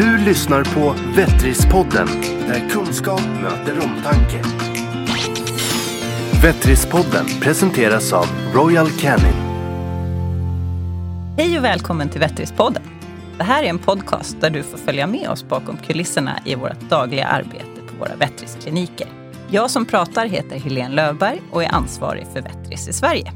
Du lyssnar på Vettrispodden, där kunskap möter omtanke. Vettrispodden presenteras av Royal Canin. Hej och välkommen till Vettrispodden. Det här är en podcast där du får följa med oss bakom kulisserna i vårt dagliga arbete på våra Vettriskliniker. Jag som pratar heter Helene Lövberg och är ansvarig för Vettris i Sverige.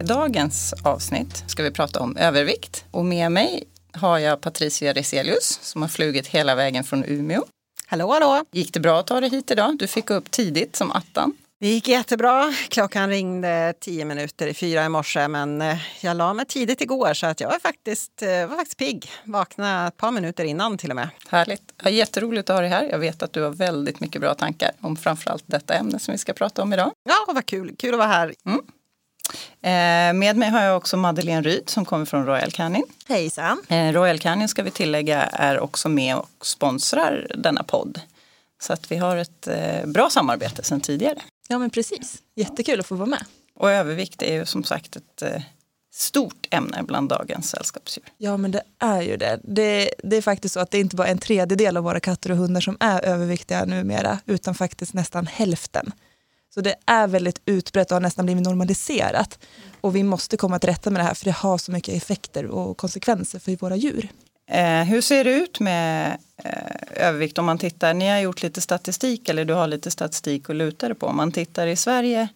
I dagens avsnitt ska vi prata om övervikt och med mig har jag Patricia Reselius som har flugit hela vägen från Umeå. Hallå, hallå! Gick det bra att ta dig hit idag? Du fick upp tidigt som attan. Det gick jättebra. Klockan ringde tio minuter i fyra i morse men eh, jag la mig tidigt igår så att jag var faktiskt, eh, var faktiskt pigg. Vaknade ett par minuter innan till och med. Härligt. Ja, jätteroligt att ha dig här. Jag vet att du har väldigt mycket bra tankar om framförallt detta ämne som vi ska prata om idag. Ja, vad kul. Kul att vara här. Mm. Eh, med mig har jag också Madeleine Ryd som kommer från Royal Canin. Hejsan. Eh, Royal Canin ska vi tillägga är också med och sponsrar denna podd. Så att vi har ett eh, bra samarbete sedan tidigare. Ja men precis, jättekul att få vara med. Och övervikt är ju som sagt ett stort ämne bland dagens sällskapsdjur. Ja men det är ju det. det. Det är faktiskt så att det är inte bara en tredjedel av våra katter och hundar som är överviktiga numera, utan faktiskt nästan hälften. Så det är väldigt utbrett och har nästan blivit normaliserat. Och vi måste komma till rätta med det här för det har så mycket effekter och konsekvenser för våra djur. Eh, hur ser det ut med eh, övervikt om man tittar? Ni har gjort lite statistik eller du har lite statistik att luta dig på. Om man tittar i Sverige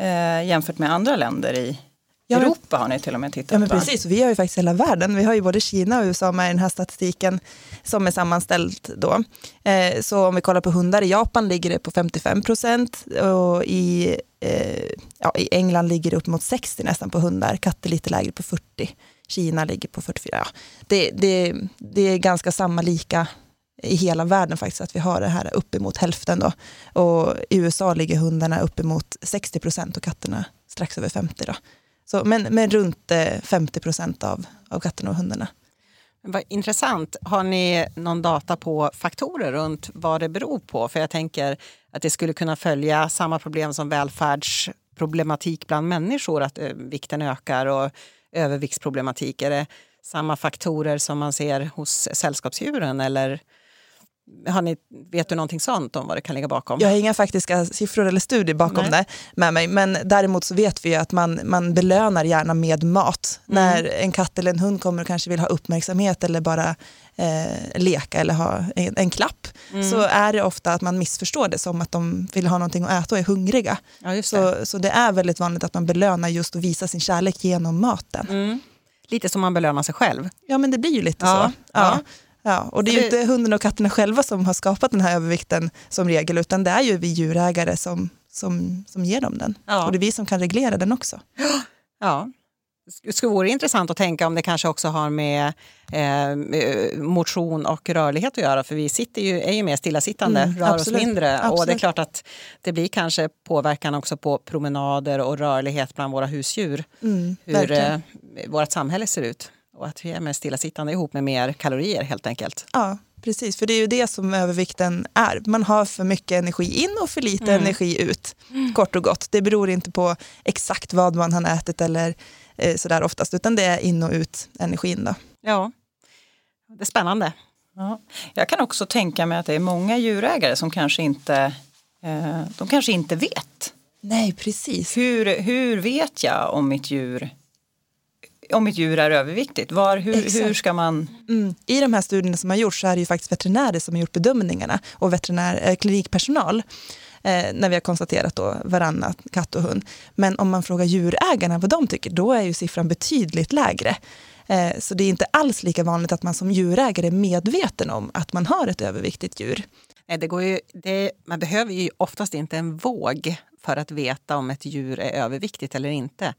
eh, jämfört med andra länder i Ja, Europa har ni till och med tittat Ja men precis, vi har ju faktiskt hela världen. Vi har ju både Kina och USA med i den här statistiken som är sammanställd då. Eh, så om vi kollar på hundar, i Japan ligger det på 55 procent och i, eh, ja, i England ligger det upp mot 60 nästan på hundar, katter lite lägre på 40. Kina ligger på 44. Ja, det, det, det är ganska samma lika i hela världen faktiskt, att vi har det här uppemot hälften då. Och i USA ligger hundarna uppemot 60 procent och katterna strax över 50 då. Så, men, men runt eh, 50 procent av, av katterna och hundarna. Vad intressant. Har ni någon data på faktorer runt vad det beror på? För jag tänker att det skulle kunna följa samma problem som välfärdsproblematik bland människor, att eh, vikten ökar och överviktsproblematik. Är det samma faktorer som man ser hos sällskapsdjuren eller har ni, vet du någonting sånt om vad det kan ligga bakom? Jag har inga faktiska siffror eller studier bakom Nej. det med mig, men däremot så vet vi ju att man, man belönar gärna med mat. Mm. När en katt eller en hund kommer och kanske vill ha uppmärksamhet eller bara eh, leka eller ha en, en klapp, Mm. så är det ofta att man missförstår det som att de vill ha någonting att äta och är hungriga. Ja, det. Så, så det är väldigt vanligt att man belönar just att visa sin kärlek genom maten. Mm. Lite som man belönar sig själv. Ja men det blir ju lite Ja, så. ja. Ja. Och det är ju Det- inte hunden och katterna själva som har skapat den här övervikten som regel, utan det är ju vi djurägare som, som, som ger dem den. Ja. Och det är vi som kan reglera den också. Ja. Det skulle vara intressant att tänka om det kanske också har med eh, motion och rörlighet att göra. För vi sitter ju, är ju mer stillasittande, Mm, rör oss absolut. mindre. Och det är Absolut. klart att det blir kanske påverkan också på promenader och rörlighet bland våra husdjur. Mm, Hur eh, vårt samhälle ser ut. Och att vi är mer stillasittande ihop med mer kalorier helt enkelt. Ja, precis. För det är ju det som övervikten är. Man har för mycket energi in och för lite Mm. energi ut. Kort och gott. Det beror inte på exakt vad man har ätit eller eh, sådär oftast, utan det är in och ut energin. Då. Ja, det är spännande. Ja. Jag kan också tänka mig att det är många djurägare som kanske inte, eh, de kanske inte vet. Nej, precis. Hur, hur vet jag om mitt djur om mitt djur är överviktigt? Var, hur, hur ska man... Mm. I de här studierna som har gjorts så är det ju faktiskt veterinärer som har gjort bedömningarna och veterinär, eh, klinikpersonal eh, när vi har konstaterat då varannat katt och hund. Men om man frågar djurägarna vad de tycker, då är ju siffran betydligt lägre. Eh, så det är inte alls lika vanligt att man som djurägare är medveten om att man har ett överviktigt djur. Nej, det går ju, det, man behöver ju oftast inte en våg för att veta om ett djur är överviktigt eller inte.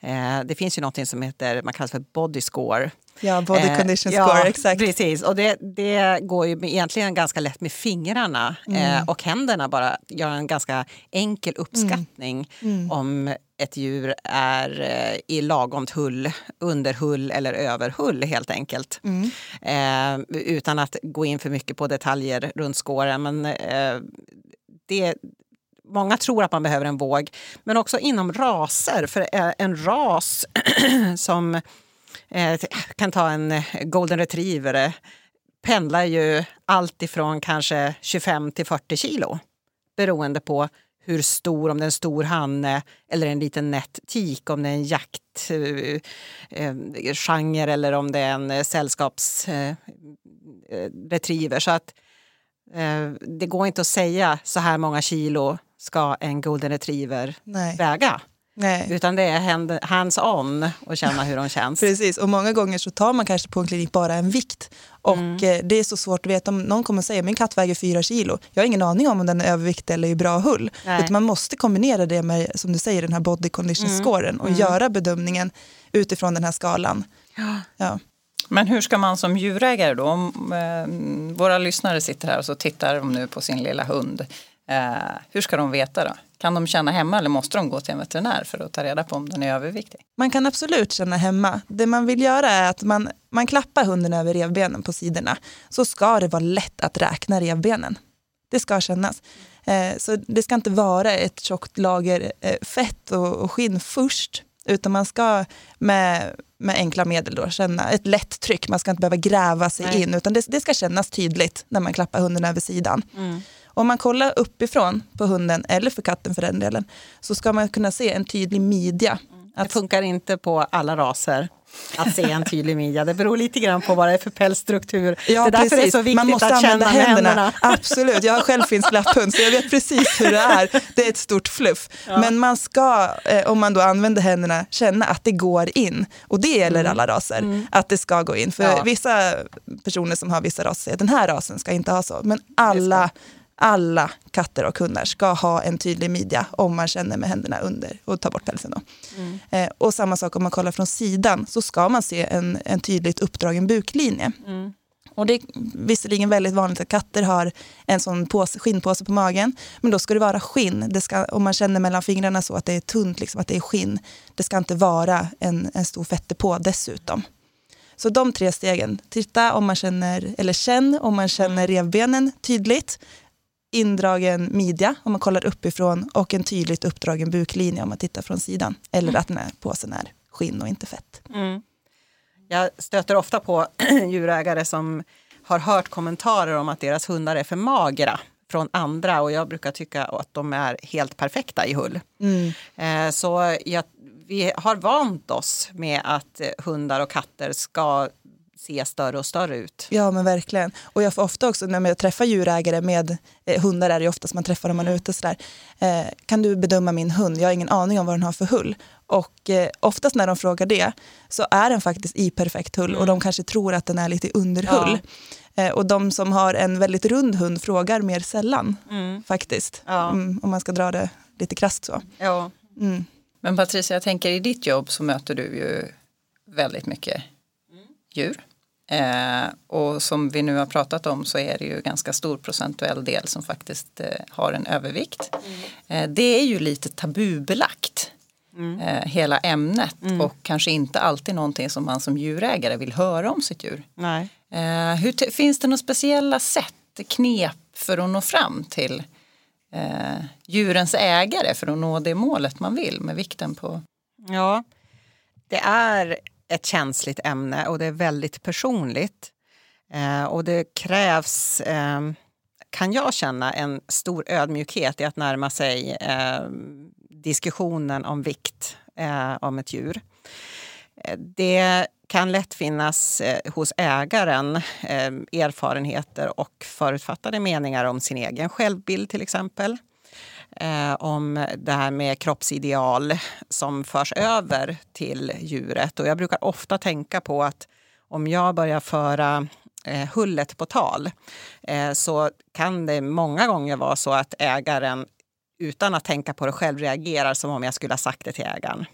Eh, det finns ju något som heter, man kallar för body score. Ja, body Eh, condition ja, score, exakt. Precis, och det, det går ju egentligen ganska lätt med fingrarna Mm. eh, och händerna bara göra en ganska enkel uppskattning Mm. om ett djur är eh, i lagomt hull, underhull eller överhull helt enkelt. Mm. Eh, utan att gå in för mycket på detaljer runt skåren. Men eh, det, många tror att man behöver en våg, men också inom raser. För eh, en ras som eh, kan ta en eh, golden retriever, pendlar ju allt ifrån kanske 25 till 40 kilo beroende på hur stor, om det är en stor hanne eller en liten nätt tik, om det är en jaktgenre eh, eller om det är en sällskapsretriever. Så att eh, det går inte att säga så här många kilo ska en golden retriever Nej. väga. Nej. Utan det är hands-on och känna hur de känns. Precis, och många gånger så tar man kanske på en klinik bara en vikt. Och mm. det är så svårt att veta om någon kommer säga min katt väger fyra kilo. Jag har ingen aning om om den är överviktig eller i bra hull. Utan man måste kombinera det med, som du säger, den här body condition mm. scoren och mm. göra bedömningen utifrån den här skalan. Ja. ja. Men hur ska man som djurägare då, om eh, våra lyssnare sitter här och så tittar de nu på sin lilla hund. Eh, hur ska de veta då? Kan de känna hemma eller måste de gå till en veterinär för att ta reda på om den är överviktig? Man kan absolut känna hemma. Det man vill göra är att man, man klappar hunden över revbenen på sidorna. Så ska det vara lätt att räkna revbenen. Det ska kännas. Eh, så det ska inte vara ett tjockt lager eh, fett och, och skinn först. Utan man ska med, med enkla medel då känna ett lätt tryck. Man ska inte behöva gräva sig Nej. in. Utan det, det, ska kännas tydligt när man klappar hunden över sidan. Mm. Om man kollar uppifrån på hunden, eller för katten för den delen, så ska man kunna se en tydlig midja. Det funkar inte på alla raser att se en tydlig midja. Det beror lite grann på vad det är för pälsstruktur. Ja, det är därför precis. det är så viktigt Man måste att känna händerna. händerna. Absolut, jag har själv finsk lapphund så jag vet precis hur det är. Det är ett stort fluff. Ja. Men man ska, eh, om man då använder händerna, känna att det går in. Och det gäller mm. alla raser, mm. att det ska gå in. För ja. vissa personer som har vissa raser säger att den här rasen ska inte ha så. Men alla alla katter och hundar ska ha en tydlig midja om man känner med händerna under och tar bort pälsen. Då. Mm. Eh, och samma sak om man kollar från sidan så ska man se en, en tydligt uppdragen buklinje. Mm. Och det är visserligen väldigt vanligt att katter har en sån påse, skinnpåse på magen. Men då ska det vara skinn. Det ska, om man känner mellan fingrarna så att det är tunt, liksom, att det är skinn. Det ska inte vara en, en stor fettdepå dessutom. Så de tre stegen. Titta om man känner, eller känn om man känner revbenen tydligt indragen midja om man kollar uppifrån och en tydligt uppdragen buklinje om man tittar från sidan. Eller mm. att den här påsen är skinn och inte fett. Mm. Jag stöter ofta på djurägare som har hört kommentarer om att deras hundar är för magra från andra och jag brukar tycka att de är helt perfekta i hull. Mm. Eh, så jag, vi har vant oss med att hundar och katter ska se större och större ut. Ja men verkligen. Och jag får ofta också när jag träffar djurägare med eh, hundar är det oftast man träffar dem man är ute sådär. Eh, kan du bedöma min hund? Jag har ingen aning om vad den har för hull. Och eh, oftast när de frågar det så är den faktiskt i perfekt hull mm. och de kanske tror att den är lite underhull. Ja. Eh, och de som har en väldigt rund hund frågar mer sällan mm. faktiskt. Ja. Mm, om man ska dra det lite krasst så. Ja. Mm. Men Patricia, jag tänker i ditt jobb så möter du ju väldigt mycket djur. Eh, och som vi nu har pratat om så är det ju ganska stor procentuell del som faktiskt eh, har en övervikt. Mm. Eh, det är ju lite tabubelagt. Mm. Eh, hela ämnet mm. och kanske inte alltid någonting som man som djurägare vill höra om sitt djur. Eh, hur finns det några speciella sätt, knep för att nå fram till eh, djurens ägare för att nå det målet man vill med vikten på? Ja, det är ett känsligt ämne och det är väldigt personligt. Eh, och det krävs, eh, kan jag känna, en stor ödmjukhet i att närma sig eh, diskussionen om vikt eh, om ett djur. Eh, det kan lätt finnas eh, hos ägaren ehm, erfarenheter och förutfattade meningar om sin egen självbild till exempel eh, om det här med kroppsideal som förs över till djuret. Och jag brukar ofta tänka på att om jag börjar föra eh, hullet på tal eh, så kan det många gånger vara så att ägaren utan att tänka på det själv reagerar som om jag skulle ha sagt det till ägaren.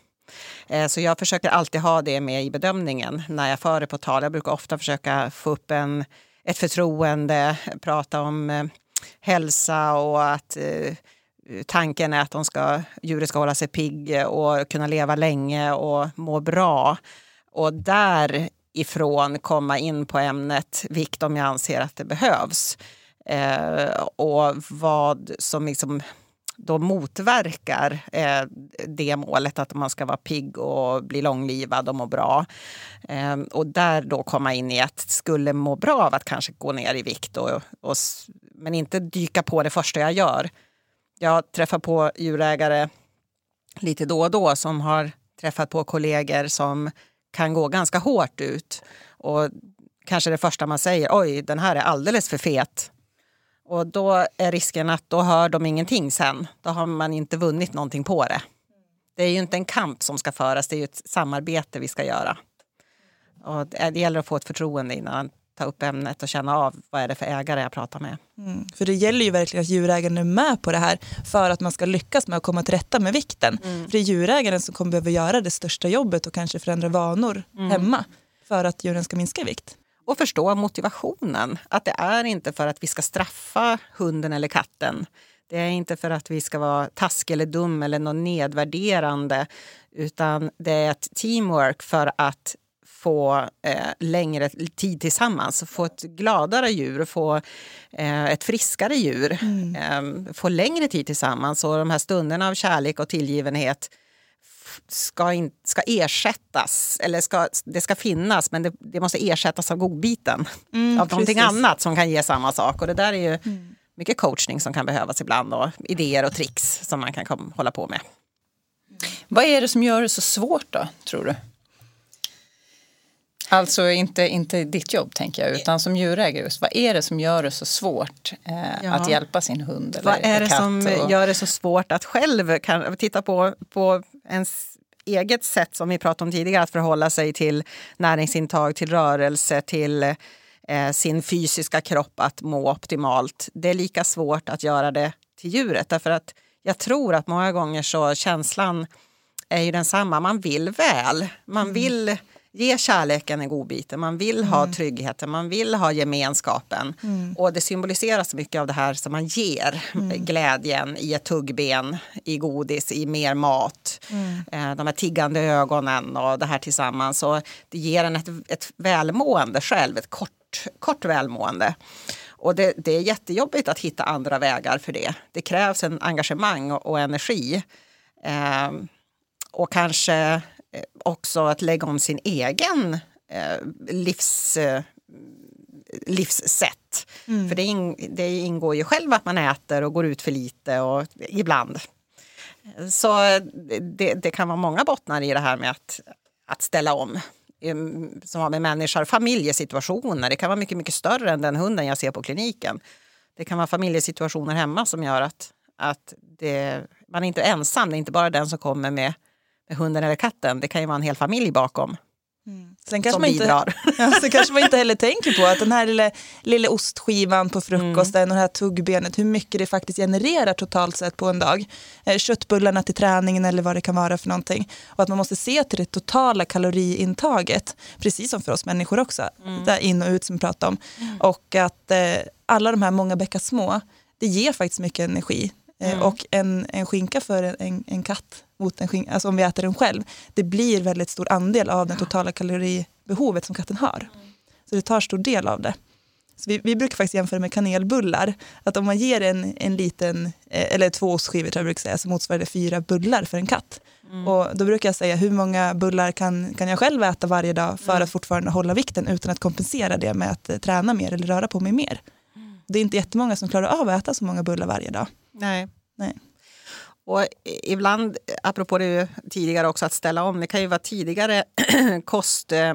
Eh, så jag försöker alltid ha det med i bedömningen när jag för det på tal. Jag brukar ofta försöka få upp en, ett förtroende, prata om eh, hälsa och att eh, tanken är att de ska, djuret ska hålla sig pigg och kunna leva länge och må bra. Och därifrån komma in på ämnet vikt om jag anser att det behövs. Eh, och vad som liksom då motverkar eh, det målet att man ska vara pigg och bli långlivad och må bra. Eh, och där då komma in i att skulle må bra av att kanske gå ner i vikt och, och, men inte dyka på det första jag gör. Jag träffar på djurägare lite då och då som har träffat på kollegor som kan gå ganska hårt ut. Och kanske det första man säger, oj den här är alldeles för fet. Och då är risken att då hör de ingenting sen. Då har man inte vunnit någonting på det. Det är ju inte en kamp som ska föras, det är ju ett samarbete vi ska göra. Och det gäller att få ett förtroende innan tar upp ämnet och känna av vad är det för ägare jag pratar med. Mm. För det gäller ju verkligen att djurägaren är med på det här för att man ska lyckas med att komma till rätta med vikten. Mm. För det är djurägaren som kommer behöva göra det största jobbet och kanske förändra vanor mm. hemma för att djuren ska minska i vikt och förstå motivationen. Att det är inte för att vi ska straffa hunden eller katten. Det är inte för att vi ska vara taskig eller dum eller något nedvärderande utan det är ett teamwork för att få eh, längre tid tillsammans, få ett gladare djur, få eh, ett friskare djur, mm. eh, få längre tid tillsammans och de här stunderna av kärlek och tillgivenhet ska, in, ska ersättas, eller ska, det ska finnas men det, det måste ersättas av godbiten. Mm, av precis. någonting annat som kan ge samma sak. Och det där är ju mm. mycket coachning som kan behövas ibland och idéer och tricks som man kan kom, hålla på med. Vad är det som gör det så svårt då, tror du? Alltså inte, inte ditt jobb tänker jag, utan som djurägare. Just, vad är det som gör det så svårt eh, ja. att hjälpa sin hund eller Vad är det som och... gör det så svårt att själv kan, titta på, på ens eget sätt som vi pratade om tidigare att förhålla sig till näringsintag, till rörelse, till eh, sin fysiska kropp att må optimalt. Det är lika svårt att göra det till djuret därför att jag tror att många gånger så känslan är ju densamma. Man vill väl. Man mm. Ge kärleken en godbit. Man vill mm. ha tryggheten, man vill ha gemenskapen. Mm. Och det symboliseras mycket av det här som man ger. Mm. Glädjen i ett tuggben, i godis, i mer mat. Mm. Eh, de här tiggande ögonen och det här tillsammans. Och det ger en ett, ett välmående själv, ett kort, kort välmående. Och det, det, är jättejobbigt att hitta andra vägar för det. Det krävs en engagemang och, och energi. Eh, och kanske också att lägga om sin egen eh, livs, eh, livssätt. Mm. För det, in, det ingår ju själv att man äter och går ut för lite och ibland. Så det, det kan vara många bottnar i det här med att, att ställa om som har med människor, familjesituationer. Det kan vara mycket, mycket större än den hunden jag ser på kliniken. Det kan vara familjesituationer hemma som gör att, att det, man är inte ensam. Det är inte bara den som kommer med hunden eller katten. Det kan ju vara en hel familj bakom. Mm. Sen kanske, man inte, ja, sen kanske man inte heller tänker på att den här lilla, lilla ostskivan på frukosten mm. och det här tuggbenet, hur mycket det faktiskt genererar totalt sett på en dag. Eh, köttbullarna till träningen eller vad det kan vara för någonting. Och att man måste se till det totala kaloriintaget, precis som för oss människor också, mm. där in och ut som vi pratade om. Mm. Och att eh, alla de här många bäckar små, det ger faktiskt mycket energi. Eh, mm. Och en, en skinka för en, en, en katt, mot en skinka, alltså om vi äter den själv, det blir väldigt stor andel av det totala kaloribehovet som katten har. Så det tar stor del av det. Så vi, vi, brukar faktiskt jämföra med kanelbullar. Att om man ger en, en liten, eh, eller två ostskivor tror jag brukar säga, så motsvarar det fyra bullar för en katt. Mm. Och då brukar jag säga, hur många bullar kan, kan jag själv äta varje dag för mm. att fortfarande hålla vikten utan att kompensera det med att eh, träna mer eller röra på mig mer. Mm. Det är inte jättemånga som klarar av att äta så många bullar varje dag. Nej. Nej. Och ibland, apropå det tidigare också, att ställa om. Det kan ju vara tidigare kost eh,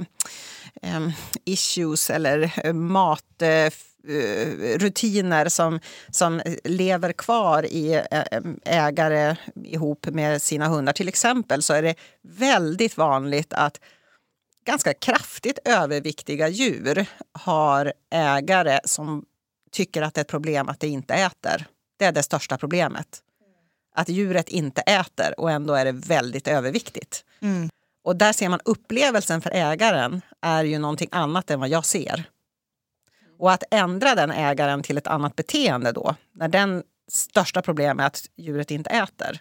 eh issues eller matrutiner eh, eh, eh som, som lever kvar i eh, ägare ihop med sina hundar. Till exempel så är det väldigt vanligt att ganska kraftigt överviktiga djur har ägare som tycker att det är ett problem att det inte äter. Det är det största problemet. Att djuret inte äter och ändå är det väldigt överviktigt. Mm. Och där ser man upplevelsen för ägaren är ju någonting annat än vad jag ser. Och att ändra den ägaren till ett annat beteende då, när den största problemet är att djuret inte äter,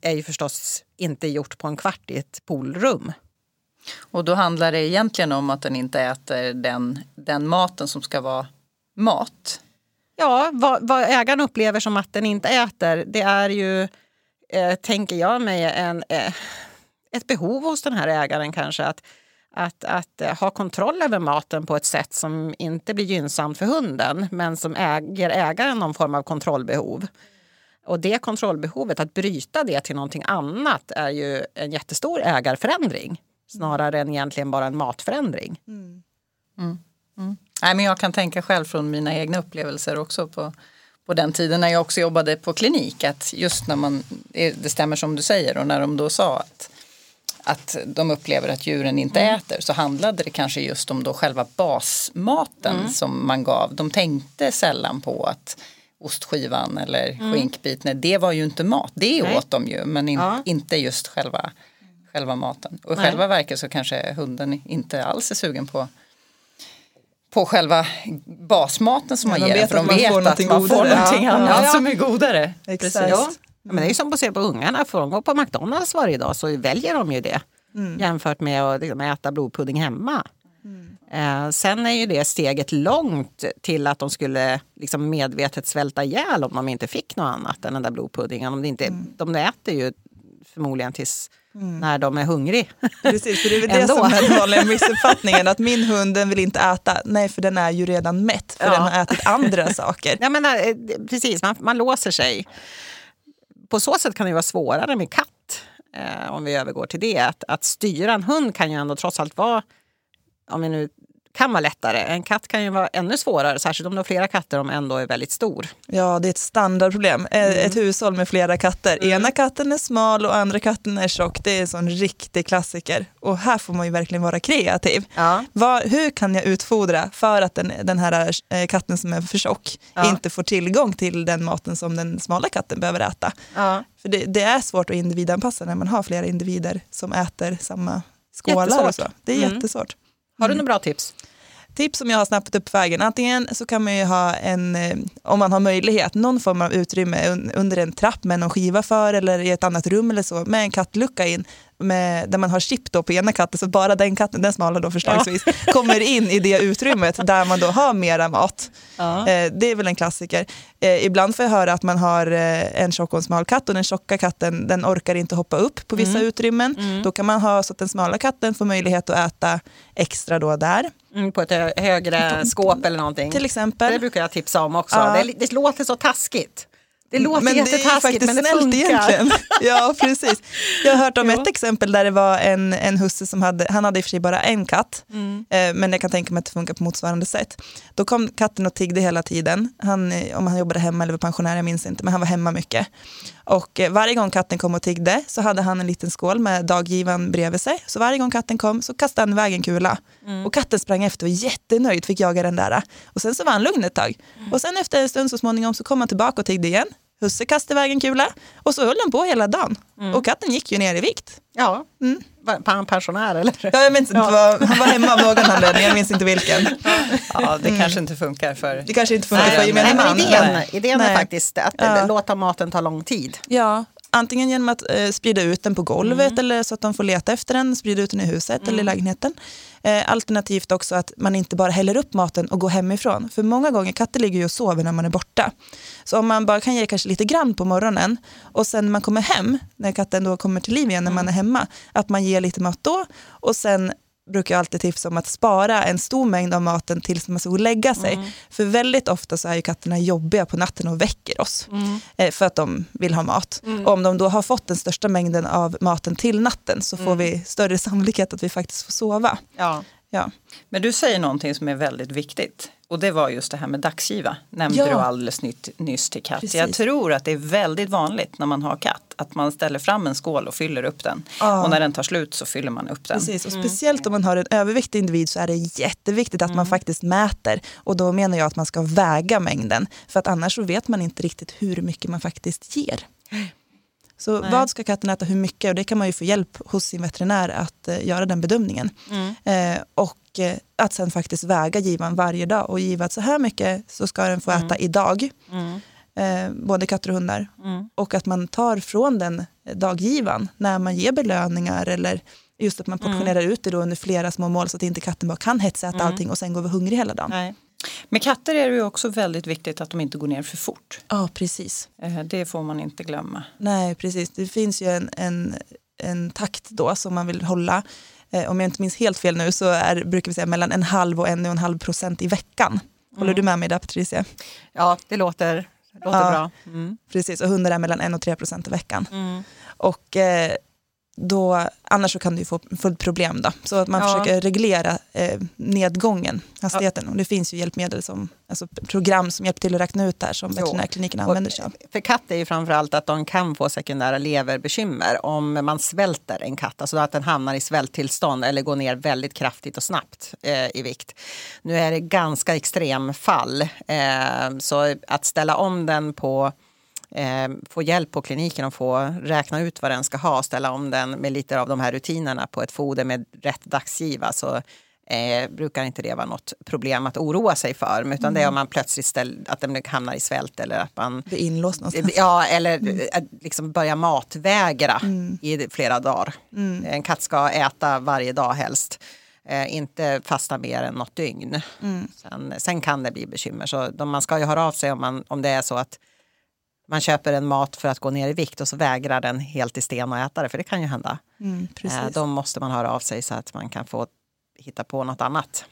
är ju förstås inte gjort på en kvart i ett poolrum. Och då handlar det egentligen om att den inte äter den, den maten som ska vara mat Ja, vad, vad ägaren upplever som att den inte äter, det är ju, eh, tänker jag mig, en, eh, ett behov hos den här ägaren kanske. Att, att, att eh, ha kontroll över maten på ett sätt som inte blir gynnsamt för hunden men som ger ägaren någon form av kontrollbehov. Och det kontrollbehovet, att bryta det till någonting annat är ju en jättestor ägarförändring snarare än egentligen bara en matförändring. Mm. Mm. Mm. Nej, men jag kan tänka själv från mina egna upplevelser också på, på den tiden när jag också jobbade på klinik att just när man, det stämmer som du säger och när de då sa att att de upplever att djuren inte mm. äter så handlade det kanske just om då själva basmaten mm. som man gav. De tänkte sällan på att ostskivan eller mm. skinkbiten, det var ju inte mat. Det Nej. åt de ju men in, ja. inte just själva, själva maten. Och i själva verket så kanske hunden inte alls är sugen på på själva basmaten som ja, man ger. För de vet att man får, att man får någonting ja. annat ja. som är godare. Exakt. Ja. Men det är som att se på ungarna, får de gå på McDonalds varje dag så väljer de ju det. Mm. Jämfört med att liksom, äta blodpudding hemma. Mm. Eh, sen är ju det steget långt till att de skulle liksom, medvetet svälta ihjäl om de inte fick något annat än den där blodpuddingen. Om det inte, mm. De äter ju förmodligen tills mm. när de är hungriga. Precis, för det är väl det som är den vanliga missuppfattningen, att min hund den vill inte äta. Nej, för den är ju redan mätt, för ja. den har ätit andra saker. Ja, men, eh, precis, man, man låser sig. På så sätt kan det vara svårare med katt, eh, om vi övergår till det. Att, att styra en hund kan ju ändå trots allt vara om vi nu kan vara lättare. En katt kan ju vara ännu svårare, särskilt om du har flera katter om ändå är väldigt stor. Ja, det är ett standardproblem. Mm. Ett hushåll med flera katter. Mm. Ena katten är smal och andra katten är tjock. Det är en sån riktig klassiker. Och här får man ju verkligen vara kreativ. Ja. Var, hur kan jag utfodra för att den, den här eh, katten som är för tjock ja. inte får tillgång till den maten som den smala katten behöver äta? Ja. För det, det, är svårt att individanpassa när man har flera individer som äter samma skålar. Och så. Det är mm. jättesvårt. Har du några bra tips? Tips som jag har snappat upp vägen. Antingen så kan man ju ha en, eh, om man har möjlighet, någon form av utrymme under en trapp med någon skiva för eller i ett annat rum eller så med en kattlucka in med, där man har chip då på ena katten, så bara den katten, den smala då förslagsvis, ja. kommer in i det utrymmet där man då har mera mat. Ja. Eh, det är väl en klassiker. Eh, ibland får jag höra att man har eh, en tjock och en smal katt och den tjocka katten den orkar inte hoppa upp på vissa mm. utrymmen. Mm. Då kan man ha så att den smala katten får möjlighet att äta extra då där. Mm, på ett högre skåp eller någonting. Till exempel. Det brukar jag tipsa om också. Ja. Det, det låter så taskigt. Det låter men jättetaskigt men det funkar. Egentligen. Ja, precis. Jag har hört om ett exempel där det var en, en husse som hade, han hade i och för sig bara en katt, mm. eh, men jag kan tänka mig att det funkar på motsvarande sätt. Då kom katten och tiggde hela tiden, han, om han jobbade hemma eller var pensionär, jag minns inte, men han var hemma mycket. Och eh, varje gång katten kom och tiggde så hade han en liten skål med daggivan bredvid sig. Så varje gång katten kom så kastade han iväg en kula. Mm. Och katten sprang efter och var jättenöjd, fick jaga den där. Och sen så var han lugn ett tag. Mm. Och sen efter en stund så småningom så kom han tillbaka och tiggde igen. Husse kastade iväg en kula och så höll han på hela dagen. Mm. Och katten gick ju ner i vikt. Ja, mm. var han pensionär eller? Ja, jag minns inte, ja. han var hemma av någon anledning, jag minns inte vilken. Ja, det mm. kanske inte funkar för... Det kanske inte funkar nej, för gemene man. Idén, idén är faktiskt att ja. låta maten ta lång tid. Ja, antingen genom att eh, sprida ut den på golvet mm. eller så att de får leta efter den, sprida ut den i huset mm. eller i mm. lägenheten. Eh, alternativt också att man inte bara häller upp maten och går hemifrån. För många gånger, katter ligger ju och sover när man är borta. Så om man bara kan ge kanske lite grann på morgonen och sen när man kommer hem, när katten då kommer till liv igen när man mm. är hemma, att man ger lite mat då och sen brukar jag alltid tipsa om att spara en stor mängd av maten tills man ska gå och lägga sig. Mm. För väldigt ofta så är ju katterna jobbiga på natten och väcker oss mm. Eh, för att de vill ha mat. Mm. Och om de då har fått den största mängden av maten till natten så får mm. vi större sannolikhet att vi faktiskt får sova. Ja. Ja. Men du säger någonting som är väldigt viktigt. Och det var just det här med dagsgiva. Nämnde ja. du alldeles nytt, nyss till katt. Precis. Jag tror att det är väldigt vanligt när man har katt. Att man ställer fram en skål och fyller upp den. Ja. Och när den tar slut så fyller man upp den. Precis, och mm. speciellt om man har en överviktig individ så är det jätteviktigt att mm. man faktiskt mäter. Och då menar jag att man ska väga mängden. För att annars så vet man inte riktigt hur mycket man faktiskt ger. Så Nej. vad ska katten äta, hur mycket? Och det kan man ju få hjälp hos sin veterinär att eh, göra den bedömningen. Mm. Eh, och eh, att sen faktiskt väga givan varje dag och giva att så här mycket så ska den få mm. äta idag. Mm. Eh, både katter och hundar. Mm. Och att man tar från den daggivan när man ger belöningar eller just att man portionerar mm. ut det då under flera små mål så att inte katten bara kan hetsäta mm. allting och sen gå över hungrig hela dagen. Nej. Med katter är det ju också väldigt viktigt att de inte går ner för fort. Ja, precis. Eh, Det får man inte glömma. Nej, precis. Det finns ju en, en, en takt då som man vill hålla. Eh, om jag inte minns helt fel nu så är, brukar vi säga mellan en halv och en och en halv procent i veckan. Håller du med mig där Patricia? Ja, det låter, låter Ja. bra. Mm. Precis, och hundar är mellan en och tre procent i veckan. Och eh, då, annars så kan du få, ett problem då. Så att man Ja. försöker reglera eh, nedgången, hastigheten. Och det finns ju hjälpmedel som, alltså program som hjälper till att räkna ut det här som veterinärkliniken använder sig av. För katt är ju framförallt att de kan få sekundära leverbekymmer om man svälter en katt, alltså att den hamnar i svälttillstånd eller går ner väldigt kraftigt och snabbt eh, i vikt. Nu är det ganska extremfall, eh, så att ställa om den på eh, få hjälp på kliniken och få räkna ut vad den ska ha och ställa om den med lite av de här rutinerna på ett foder med rätt dagsgiva så eh, brukar inte det vara något problem att oroa sig för. Utan det är om man plötsligt ställ, att den hamnar i svält eller att man är inlåst någonstans. Ja, eller att liksom börja matvägra i flera dagar. En katt ska äta varje dag helst. Eh, inte fasta mer än något dygn. Sen, sen kan det bli bekymmer. Så de, man ska ju höra av sig om, man, om det är så att man köper en mat för att gå ner i vikt och så vägrar den helt i sten att äta det. För det kan ju hända. Mm, precis. Eh, då måste man höra av sig så att man kan få hitta på något annat.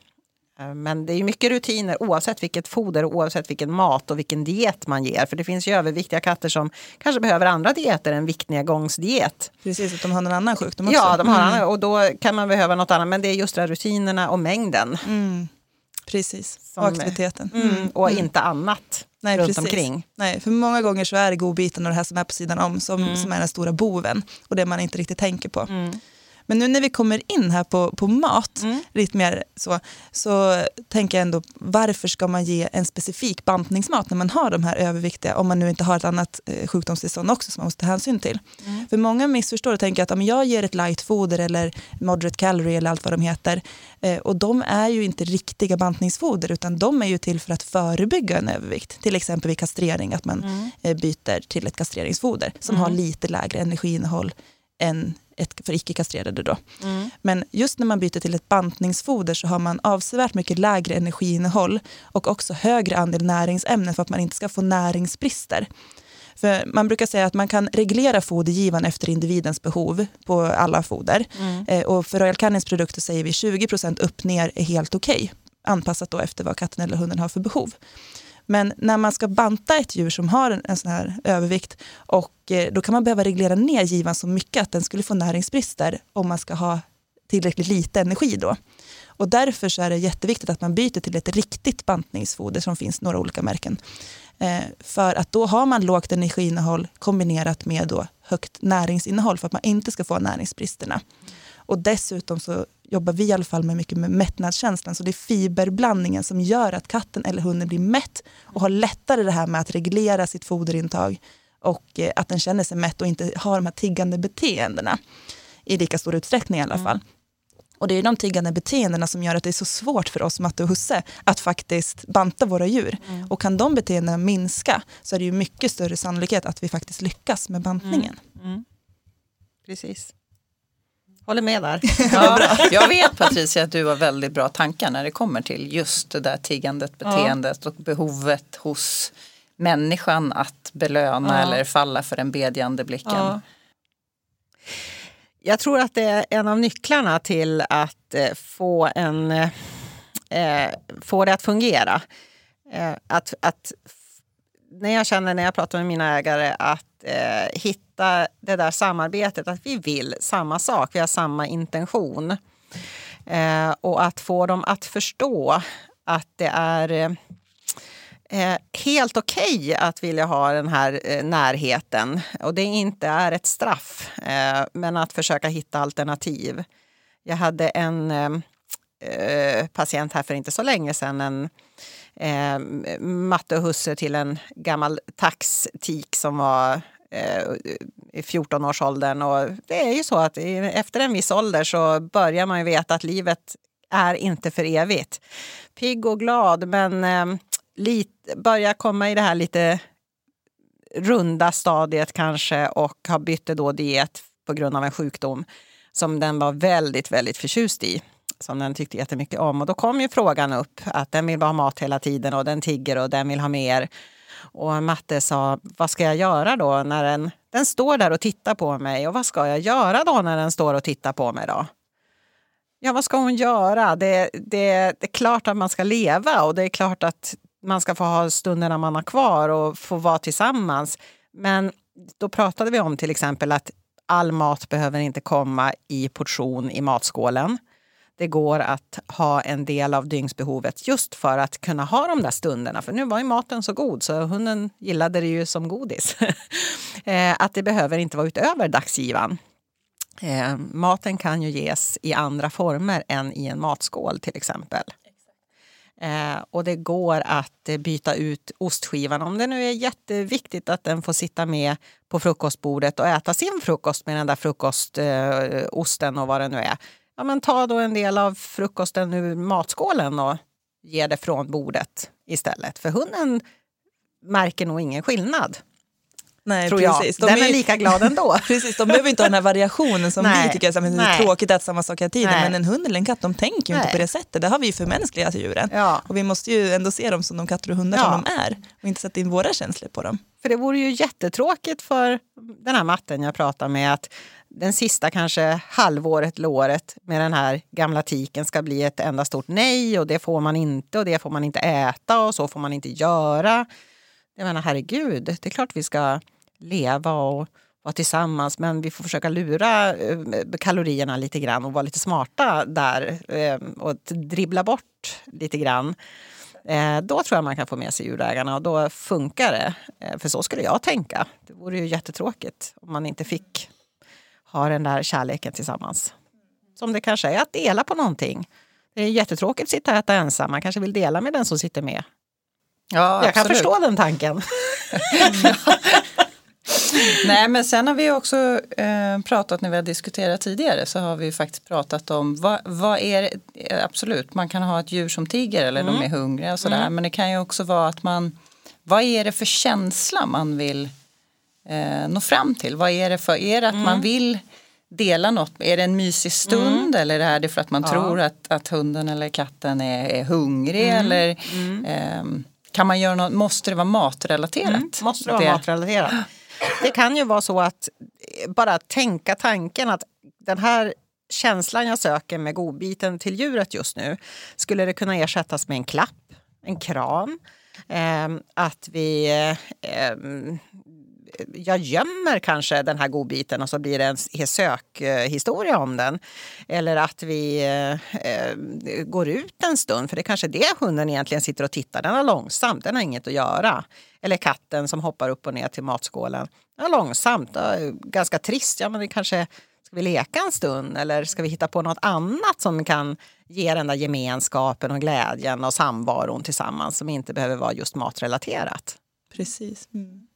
Eh, Men det är mycket rutiner oavsett vilket foder, och oavsett vilken mat och vilken diet man ger. För det finns ju överviktiga katter som kanske behöver andra dieter än viktnedgångsdiet. Precis, att de har någon annan sjukdom också. Ja, de har mm. andra, och då kan man behöva något annat. Men det är just det rutinerna och mängden. Mm. Precis, Som- och aktiviteten. Mm. Och inte annat Nej, runt precis. omkring. Nej, för många gånger så är det godbiten och det här som är på sidan om som, Mm. som är den stora boven och det man inte riktigt tänker på. Men nu när vi kommer in här på, på mat, Mm. lite mer så, så tänker jag ändå varför ska man ge en specifik bantningsmat när man har de här överviktiga, om man nu inte har ett annat eh, sjukdomstillstånd också som man måste ta hänsyn till. Mm. För många missförstår och tänker att men jag ger ett lightfoder eller moderate calorie eller allt vad de heter eh, och de är ju inte riktiga bantningsfoder utan de är ju till för att förebygga en övervikt. Till exempel vid kastrering, att man eh, byter till ett kastreringsfoder som har lite lägre energiinnehåll än ett för icke-kastrerade. Då. Men just när man byter till ett bantningsfoder så har man avsevärt mycket lägre energiinnehåll och också högre andel näringsämnen för att man inte ska få näringsbrister. För man brukar säga att man kan reglera fodergivan efter individens behov på alla foder. Eh, och för Royal Canins produkter säger vi 20% upp ner är helt okej. Anpassat då efter vad katten eller hunden har för behov. Men när man ska banta ett djur som har en, en sån här övervikt och eh, då kan man behöva reglera ner givan så mycket att den skulle få näringsbrister om man ska ha tillräckligt lite energi då. Och därför så är det jätteviktigt att man byter till ett riktigt bantningsfoder som finns några olika märken. Eh, för att då har man lågt energiinnehåll kombinerat med då högt näringsinnehåll för att man inte ska få näringsbristerna. Och dessutom så jobbar vi i alla fall med mycket med mättnadskänslan. Så det är fiberblandningen som gör att katten eller hunden blir mätt och har lättare det här med att reglera sitt foderintag och eh, att den känner sig mätt och inte har de här tiggande beteendena i lika stor utsträckning i alla fall. Och det är de tiggande beteendena som gör att det är så svårt för oss matte och husse att faktiskt banta våra djur. Och kan de beteendena minska så är det ju mycket större sannolikhet att vi faktiskt lyckas med bantningen. Precis. Håller med där. Ja, jag vet Patricia att du har väldigt bra tankar när det kommer till just det där tiggandet, beteendet och behovet hos människan att belöna Ja. eller falla för den bedjande blicken. Ja. Jag tror att det är en av nycklarna till att eh, få, en, eh, få det att fungera. Eh, att, att när jag känner när jag pratar med mina ägare att eh, hitta det där samarbetet, att vi vill samma sak, vi har samma intention. Eh, och att få dem att förstå att det är eh, helt okej att vilja ha den här eh, närheten och det inte är ett straff, eh, men att försöka hitta alternativ. Jag hade en eh, eh patient här för inte så länge sedan, en eh, matte och husse till en gammal taxtik som var eh, i 14-årsåldern. Och det är ju så att efter en viss ålder så börjar man ju veta att livet är inte för evigt. Pigg och glad, men eh, lite, börjar komma i det här lite runda stadiet kanske och har bytt då diet på grund av en sjukdom som den var väldigt, väldigt förtjust i som den tyckte jättemycket om. Och då kom ju frågan upp att den vill ha mat hela tiden och den tigger och den vill ha mer. Och matte sa, vad ska jag göra då när den, den står där och tittar på mig? Och vad ska jag göra då när den står och tittar på mig då? Ja, vad ska hon göra? Det, det, det är klart att man ska leva och det är klart att man ska få ha stunderna man har kvar och få vara tillsammans. Men då pratade vi om till exempel att all mat behöver inte komma i portion i matskålen. Det går att ha en del av dygnsbehovet just för att kunna ha de där stunderna. För nu var ju maten så god så hunden gillade det ju som godis. Eh, att det behöver inte vara utöver dagsgivan. Eh, maten kan ju ges i andra former än i en matskål till exempel. Eh, och det går att eh, byta ut ostskivan om det nu är jätteviktigt att den får sitta med på frukostbordet och äta sin frukost med den där frukostosten eh, och vad det nu är. Ja, men ta då en del av frukosten ur matskålen och ge det från bordet istället. För hunden märker nog ingen skillnad. Nej, tror precis. jag. Den är, är lika glad ändå. precis, de behöver inte ha den här variationen som Nej. vi tycker är tråkigt att samma sak hela tiden. Nej. Men en hund eller en katt, de tänker ju inte på det sättet. Det har vi ju förmänskligat djuren. Ja. Och vi måste ju ändå se dem som de katter och hundar ja. som de är. Och inte sätta in våra känslor på dem. För det vore ju jättetråkigt för den här matten jag pratar med att den sista kanske halvåret eller året med den här gamla tiken ska bli ett enda stort nej och det får man inte och det får man inte äta och så får man inte göra. Jag menar herregud, det är klart vi ska leva och vara tillsammans men vi får försöka lura eh, kalorierna lite grann och vara lite smarta där eh, och dribbla bort lite grann. Eh, då tror jag man kan få med sig djurägarna och då funkar det. För så skulle jag tänka. Det vore ju jättetråkigt om man inte fick ha den där kärleken tillsammans. Som det kanske är att dela på någonting. Det är jättetråkigt att sitta och äta ensam. Man kanske vill dela med den som sitter med. Ja, jag kan förstå den tanken. Nej, men sen har vi också eh, pratat när vi har diskuterat tidigare så har vi faktiskt pratat om vad, vad är det, absolut man kan ha ett djur som tigger eller mm. de är hungriga och sådär mm. men det kan ju också vara att man vad är det för känsla man vill eh, nå fram till? Vad är det för, är det att mm. man vill dela något? Är det en mysig stund mm. eller är det för att man ja. tror att, att hunden eller katten är, är hungrig mm. eller eh, kan man göra något, måste det vara matrelaterat? måste det vara det, matrelaterat? Det kan ju vara så att eh, bara tänka tanken att den här känslan jag söker med godbiten till djuret just nu skulle det kunna ersättas med en klapp, en kram. Eh, att vi eh, ehm, jag gömmer kanske den här godbiten och så blir det en sökhistoria om den. Eller att vi eh, eh, går ut en stund, för det är kanske det hunden egentligen sitter och tittar. Den har långsamt, den har inget att göra. Eller katten som hoppar upp och ner till matskålen. Ja, långsamt, ganska trist. Ja, men det kanske Ska vi leka en stund eller ska vi hitta på något annat som kan ge den där gemenskapen och glädjen och samvaron tillsammans som inte behöver vara just matrelaterat? Precis. Mm.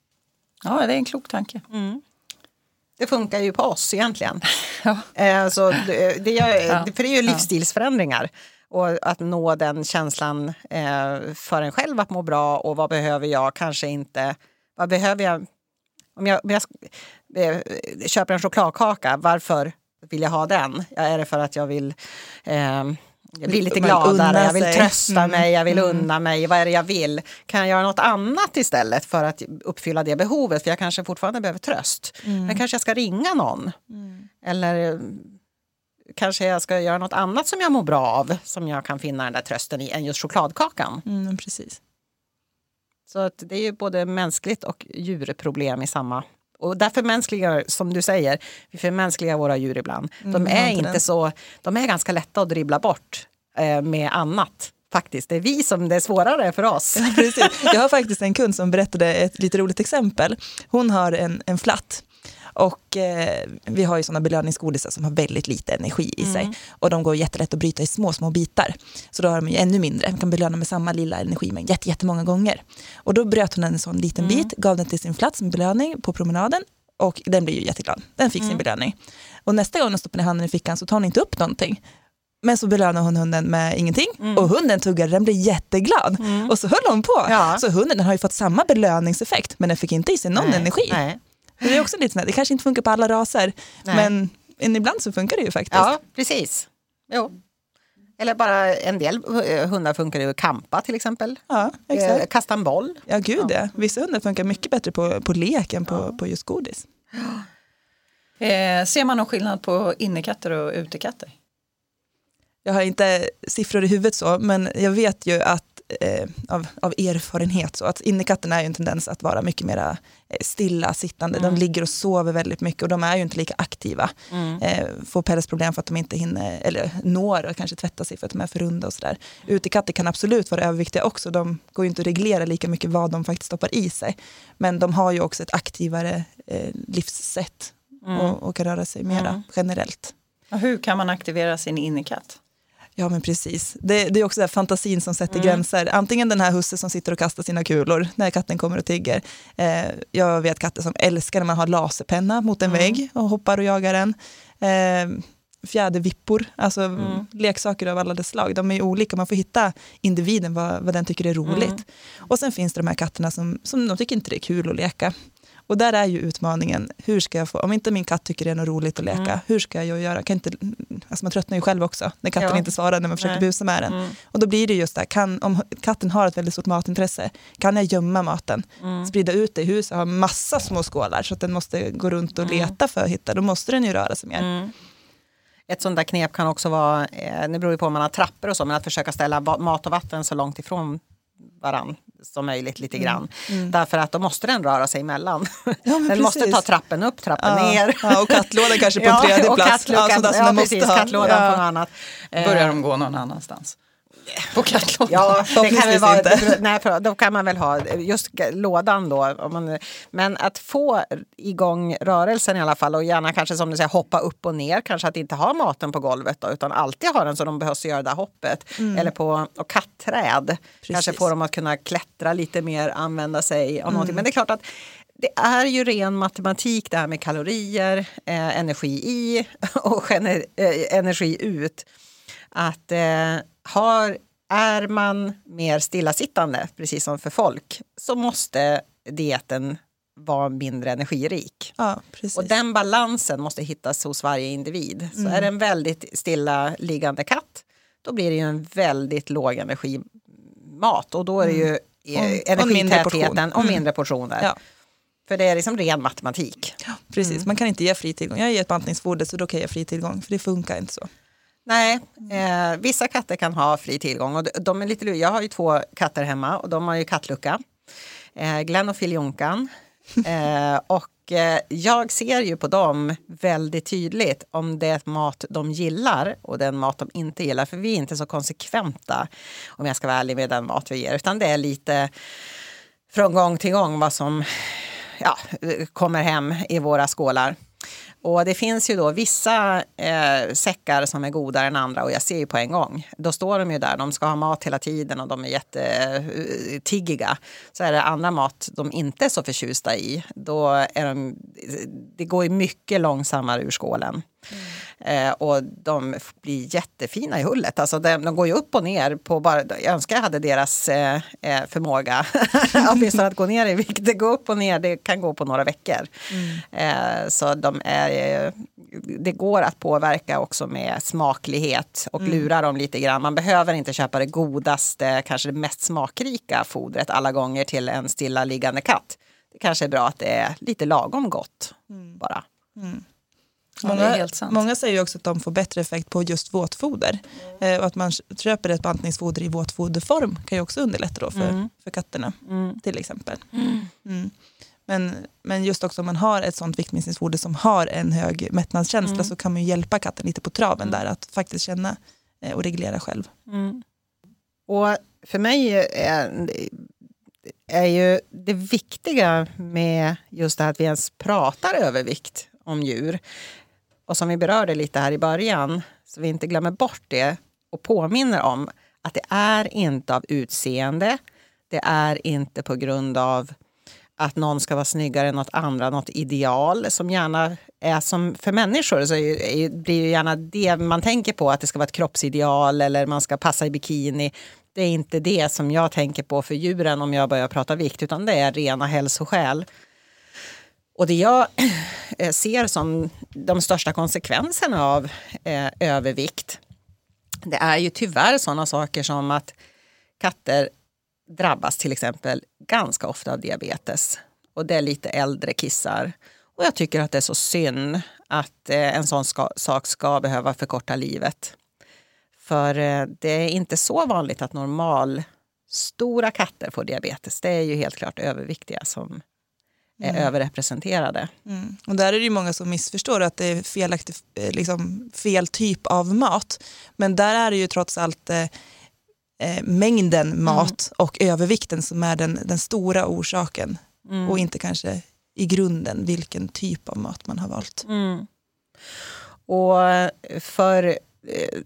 Ja, det är en klok tanke. Mm. Det funkar ju på oss egentligen. ja. Eh, så det, det, gör, för det är ju livsstilsförändringar. Och att nå den känslan eh, för en själv att må bra och vad behöver jag kanske inte... Vad behöver jag? Om jag, om jag eh, köper en chokladkaka, varför vill jag ha den? Ja, är det för att jag vill eh, jag blir lite gladare, jag vill trösta mm. mig, jag vill mm. unna mig. Vad är det jag vill? Kan jag göra något annat istället för att uppfylla det behovet? För jag kanske fortfarande behöver tröst. Mm. Men kanske jag ska ringa någon. Mm. Eller kanske jag ska göra något annat som jag mår bra av. Som jag kan finna den där trösten i än just chokladkakan. Mm, precis. Så att det är ju både mänskligt och djurproblem i samma och därför mänskliga, som du säger, vi förmänskligar våra djur ibland. De mm, är inte så, de är ganska lätta att dribbla bort eh, med annat. Faktiskt. Det är vi som det är svårare för oss. Precis. Jag har faktiskt en kund som berättade ett lite roligt exempel. Hon har en, en flatt och eh, vi har ju sådana belöningsgodisar som har väldigt lite energi i mm. sig. Och de går jättelätt att bryta i små, små bitar. Så då har de ju ännu mindre. Man kan belöna med samma lilla energimängd jätte, jättemånga gånger. Och då bröt hon en sån liten mm. bit, gav den till sin flatt som belöning på promenaden. Och den blir ju jätteglad. Den fick mm. sin belöning. Och nästa gång hon stoppar ner handen i fickan så tar hon inte upp någonting. Men så belönar hon hunden med ingenting mm. och hunden tuggade, den blev jätteglad. Mm. Och så höll hon på. Ja. Så hunden den har ju fått samma belöningseffekt men den fick inte i sig någon Nej. energi. Nej. Det är också lite sånt, det kanske inte funkar på alla raser, Nej. men ibland så funkar det ju faktiskt. Ja, precis. Jo. Eller bara en del hundar funkar ju att kampa till exempel. Ja, Eh, exakt. Kasta en boll. Ja, gud ja. Vissa hundar funkar mycket bättre på, på lek än på, på just godis. Eh, ser man någon skillnad på innekatter och utekatter? Jag har inte siffror i huvudet så, men jag vet ju att eh, av, av erfarenhet så att innekatten är ju en tendens att vara mycket mer stilla sittande. De ligger och sover väldigt mycket och de är ju inte lika aktiva. Eh, får pälsproblem för att de inte hinner eller når och kanske tvätta sig för att de är för runda och sådär. Utekatter kan absolut vara överviktiga också. De går ju inte att reglera lika mycket vad de faktiskt stoppar i sig. Men de har ju också ett aktivare eh, livssätt och, och kan röra sig mera generellt. Och hur kan man aktivera sin innekatt? Ja men precis. Det, det är också det här fantasin som sätter gränser. Antingen den här husse som sitter och kastar sina kulor när katten kommer och tigger. Eh, jag vet katter som älskar när man har laserpenna mot en vägg och hoppar och jagar den. Eh, fjädervippor, alltså leksaker av alla dess slag. De är ju olika, man får hitta individen vad, vad den tycker är roligt. Och sen finns det de här katterna som, som de tycker inte det är kul att leka. Och där är ju utmaningen, hur ska jag få, om inte min katt tycker det är något roligt att leka, hur ska jag göra? Kan inte, alltså man tröttnar ju själv också när katten Ja. inte svarar när man försöker Nej. busa med den. Och då blir det just det, kan, om katten har ett väldigt stort matintresse, kan jag gömma maten, sprida ut det i huset, ha massa små skålar så att den måste gå runt och leta för att hitta, då måste den ju röra sig mer. Ett sånt där knep kan också vara, eh, det beror ju på om man har trappor och så, men att försöka ställa mat och vatten så långt ifrån varann som möjligt lite grann. Därför att då måste den röra sig emellan. men den måste precis. ta trappen upp, trappen Ja, ner. ja, och kattlådan kanske på en Ja, tredje och plats. kattluckan, Ja, sådär som ja, den måste precis, ha. kattlådan Ja. på något annat. Eh, Börjar de gå någon annanstans? På kattlådan? Ja, det kan väl vara, inte. nej, för då kan man väl ha just lådan då. Om man, men att få igång rörelsen i alla fall och gärna kanske som du säger hoppa upp och ner. Kanske att inte ha maten på golvet då, utan alltid ha den så de behövs göra det här hoppet. Eller på och kattträd. Kanske få dem att kunna klättra lite mer, använda sig av någonting. Men det är klart att det är ju ren matematik det här med kalorier, eh, energi i och eh, energi ut att eh, har, är man mer stillasittande, precis som för folk, så måste dieten vara mindre energirik. Ja, precis. Och den balansen måste hittas hos varje individ. Så är det en väldigt stilla liggande katt, då blir det ju en väldigt låg energimat. Och då är det ju Och- och mindre energitätheten och mindre portioner. Ja. För det är liksom ren matematik. Precis, man kan inte ge fri tillgång. Jag ger ett bantningsfoder så då kan jag ge fri tillgång, för det funkar inte så. Nej, eh, vissa katter kan ha fri tillgång. Och de, är lite, luriga. jag har ju två katter hemma och de har ju kattlucka. Eh, Glenn och Filjonkan. Eh, och eh, jag ser ju på dem väldigt tydligt om det är mat de gillar och den mat de inte gillar. För vi är inte så konsekventa, om jag ska vara ärlig med den mat vi ger. Utan det är lite från gång till gång vad som ja, kommer hem i våra skålar. Och det finns ju då vissa eh, säckar som är godare än andra och jag ser ju på en gång. Då står de ju där, de ska ha mat hela tiden och de är jättetiggiga. Eh, så är det andra mat de inte är så förtjusta i, då är de, det går ju mycket långsammare ur skålen. Eh, och de blir jättefina i hullet. Alltså de, de går ju upp och ner. på bara, Jag önskar jag hade deras eh, eh, förmåga. Åtminstone att gå ner i vikt. Det går upp och ner, det kan gå på några veckor. Eh, så de är, eh, det går att påverka också med smaklighet och lura dem lite grann. Man behöver inte köpa det godaste, kanske det mest smakrika fodret alla gånger till en stilla liggande katt. Det kanske är bra att det är lite lagom gott bara. Ja, det Många, sant. många säger ju också att de får bättre effekt på just våtfoder. Eh, och att man köper ett bantningsfoder i våtfoderform kan ju också underlätta då för, för katterna till exempel. Mm. Men, men just också om man har ett sånt viktminskningsfoder som har en hög mättnadskänsla så kan man ju hjälpa katten lite på traven där att faktiskt känna eh, och reglera själv. Och för mig är, är ju det viktiga med just det här att vi ens pratar övervikt om djur. Och som vi berörde lite här i början, så vi inte glömmer bort det och påminner om att det är inte av utseende, det är inte på grund av att någon ska vara snyggare än något andra, något ideal som gärna är som för människor så är, är, blir ju gärna det man tänker på att det ska vara ett kroppsideal eller man ska passa i bikini. Det är inte det som jag tänker på för djuren om jag börjar prata vikt utan det är rena hälsoskäl. Och det jag eh, ser som de största konsekvenserna av eh, övervikt Det är ju tyvärr sådana saker som att katter drabbas till exempel ganska ofta av diabetes. Och det är lite äldre kissar. Och jag tycker att det är så synd att eh, en sån ska, sak ska behöva förkorta livet. För eh, det är inte så vanligt att normal stora katter får diabetes. Det är ju helt klart överviktiga som är Mm. överrepresenterade. Mm. Och där är det ju många som missförstår att det är felaktig, eh, liksom, fel typ av mat. Men där är det ju trots allt eh, eh, mängden mat och övervikten som är den, den stora orsaken. Och inte kanske i grunden vilken typ av mat man har valt. Mm. Och för eh,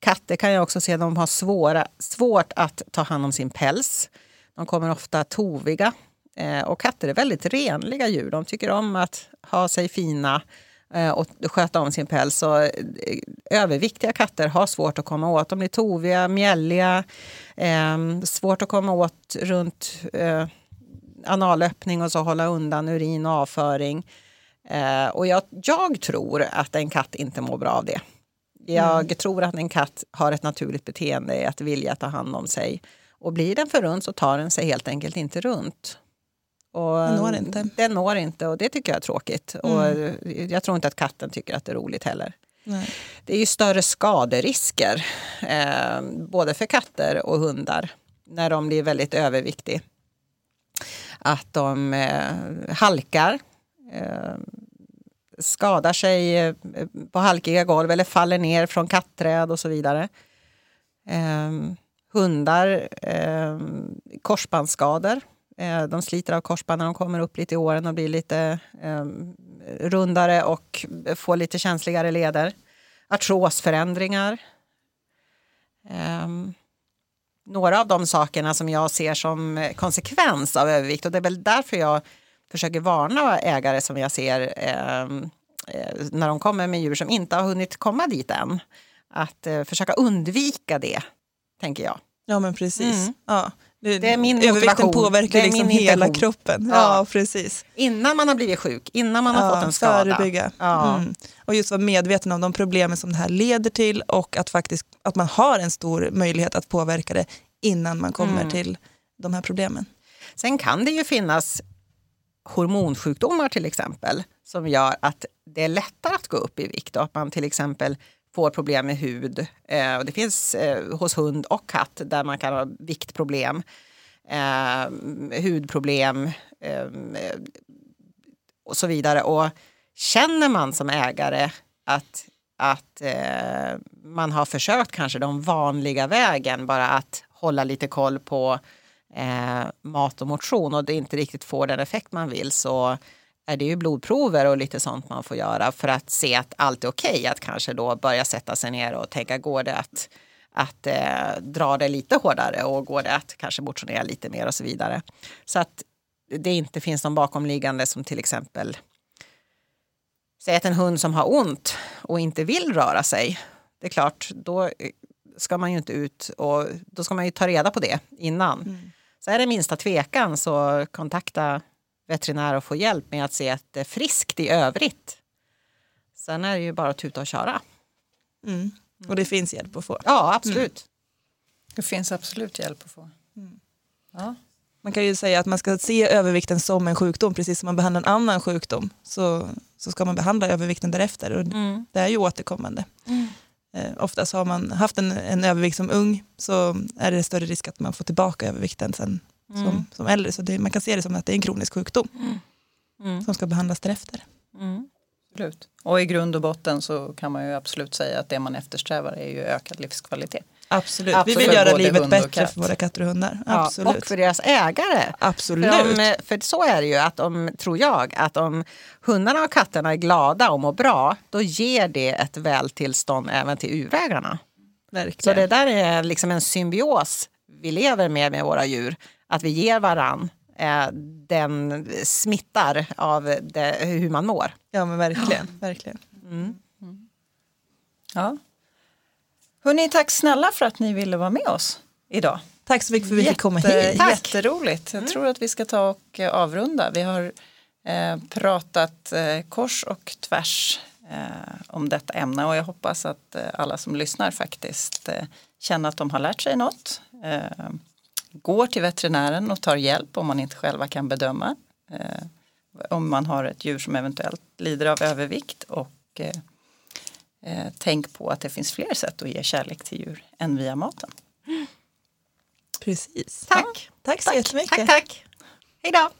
katter kan jag också se att de har svåra, svårt att ta hand om sin päls. De kommer ofta toviga. Eh, och katter är väldigt renliga djur. De tycker om att ha sig fina eh, och sköta om sin päls. Och, eh, överviktiga katter har svårt att komma åt. De blir toviga, mjälliga, eh, svårt att komma åt runt eh, analöppning och så hålla undan urin och avföring. Eh, och jag, jag tror att en katt inte mår bra av det. Jag tror att en katt har ett naturligt beteende i att vilja ta hand om sig. Och blir den för runt så tar den sig helt enkelt inte runt. Och Den når inte. Den når inte och det tycker jag är tråkigt. Och jag tror inte att katten tycker att det är roligt heller. Nej. Det är ju större skaderisker, eh, både för katter och hundar, när de blir väldigt överviktiga. Att de eh, halkar, eh, skadar sig eh, på halkiga golv eller faller ner från kattträd och så vidare. Eh, hundar, eh, korsbandsskador. Eh, de sliter av korsband när de kommer upp lite i åren och blir lite eh, rundare och får lite känsligare leder. Artrosförändringar. Ehm, några av de sakerna som jag ser som konsekvens av övervikt och det är väl därför jag försöker varna ägare som jag ser ehm, eh, när de kommer med djur som inte har hunnit komma dit än. Att eh, försöka undvika det, tänker jag. Ja men precis. Mm. Ja. Det, är min övervikten motivation. påverkar Det är liksom min hela intention. kroppen. Ja. Ja, precis. Innan man har blivit sjuk, innan man har Ja, fått en skada. Förebygga. Ja. Mm. Och just vara medveten om de problemen som det här leder till och att, faktiskt, att man har en stor möjlighet att påverka det innan man kommer Mm. till de här problemen. Sen kan det ju finnas hormonsjukdomar till exempel som gör att det är lättare att gå upp i vikt och att man till exempel får problem med hud. Eh, och det finns eh, hos hund och katt där man kan ha viktproblem, eh, hudproblem eh, och så vidare. Och känner man som ägare att, att eh, man har försökt kanske den vanliga vägen, bara att hålla lite koll på eh, mat och motion och det inte riktigt får den effekt man vill så är det ju blodprover och lite sånt man får göra för att se att allt är okej. Att kanske då börja sätta sig ner och tänka, går det att, att eh, dra det lite hårdare och går det att kanske motionera lite mer och så vidare. Så att det inte finns någon bakomliggande som till exempel Säg att en hund som har ont och inte vill röra sig. Det är klart, då ska man ju inte ut och då ska man ju ta reda på det innan. Så är det minsta tvekan så kontakta veterinär och få hjälp med att se att det är friskt i övrigt. Sen är det ju bara att tuta och köra. Mm. Och det finns hjälp att få. Ja, absolut. Det finns absolut hjälp att få. Ja. Man kan ju säga att man ska se övervikten som en sjukdom, precis som man behandlar en annan sjukdom. Så, så ska man behandla övervikten därefter. Och Mm. Det är ju återkommande. Eh, oftast har man haft en, en övervikt som ung så är det större risk att man får tillbaka övervikten sen som, som äldre. Så det, man kan se det som att det är en kronisk sjukdom Mm. som ska behandlas därefter. Mm. Absolut. Och i grund och botten så kan man ju absolut säga att det man eftersträvar är ju ökad livskvalitet. Absolut. Absolut. Vi vill göra livet bättre för våra katter och hundar. Ja, Absolut. och för deras ägare. Absolut. För, om, för så är det ju, att om, tror jag, att om hundarna och katterna är glada och mår bra, då ger det ett vältillstånd även till urägarna. Så Verkligen. det där är liksom en symbios vi lever med med våra djur. Att vi ger varann, eh, den smittar av det, hur man mår. Ja men verkligen. verkligen. Ja. Hörrni, tack snälla för att ni ville vara med oss idag. Tack så mycket för att vi fick komma Jätte- hit. Tack. Jätteroligt. Jag tror att vi ska ta och eh, avrunda. Vi har eh, pratat eh, kors och tvärs eh, om detta ämne och jag hoppas att eh, alla som lyssnar faktiskt eh, känner att de har lärt sig något. Går till veterinären och tar hjälp om man inte själva kan bedöma. Eh, om man har ett djur som eventuellt lider av övervikt och eh, eh, tänk på att det finns fler sätt att ge kärlek till djur än via maten. Precis. Tack! Tack så jättemycket. Tack, tack. Hej då!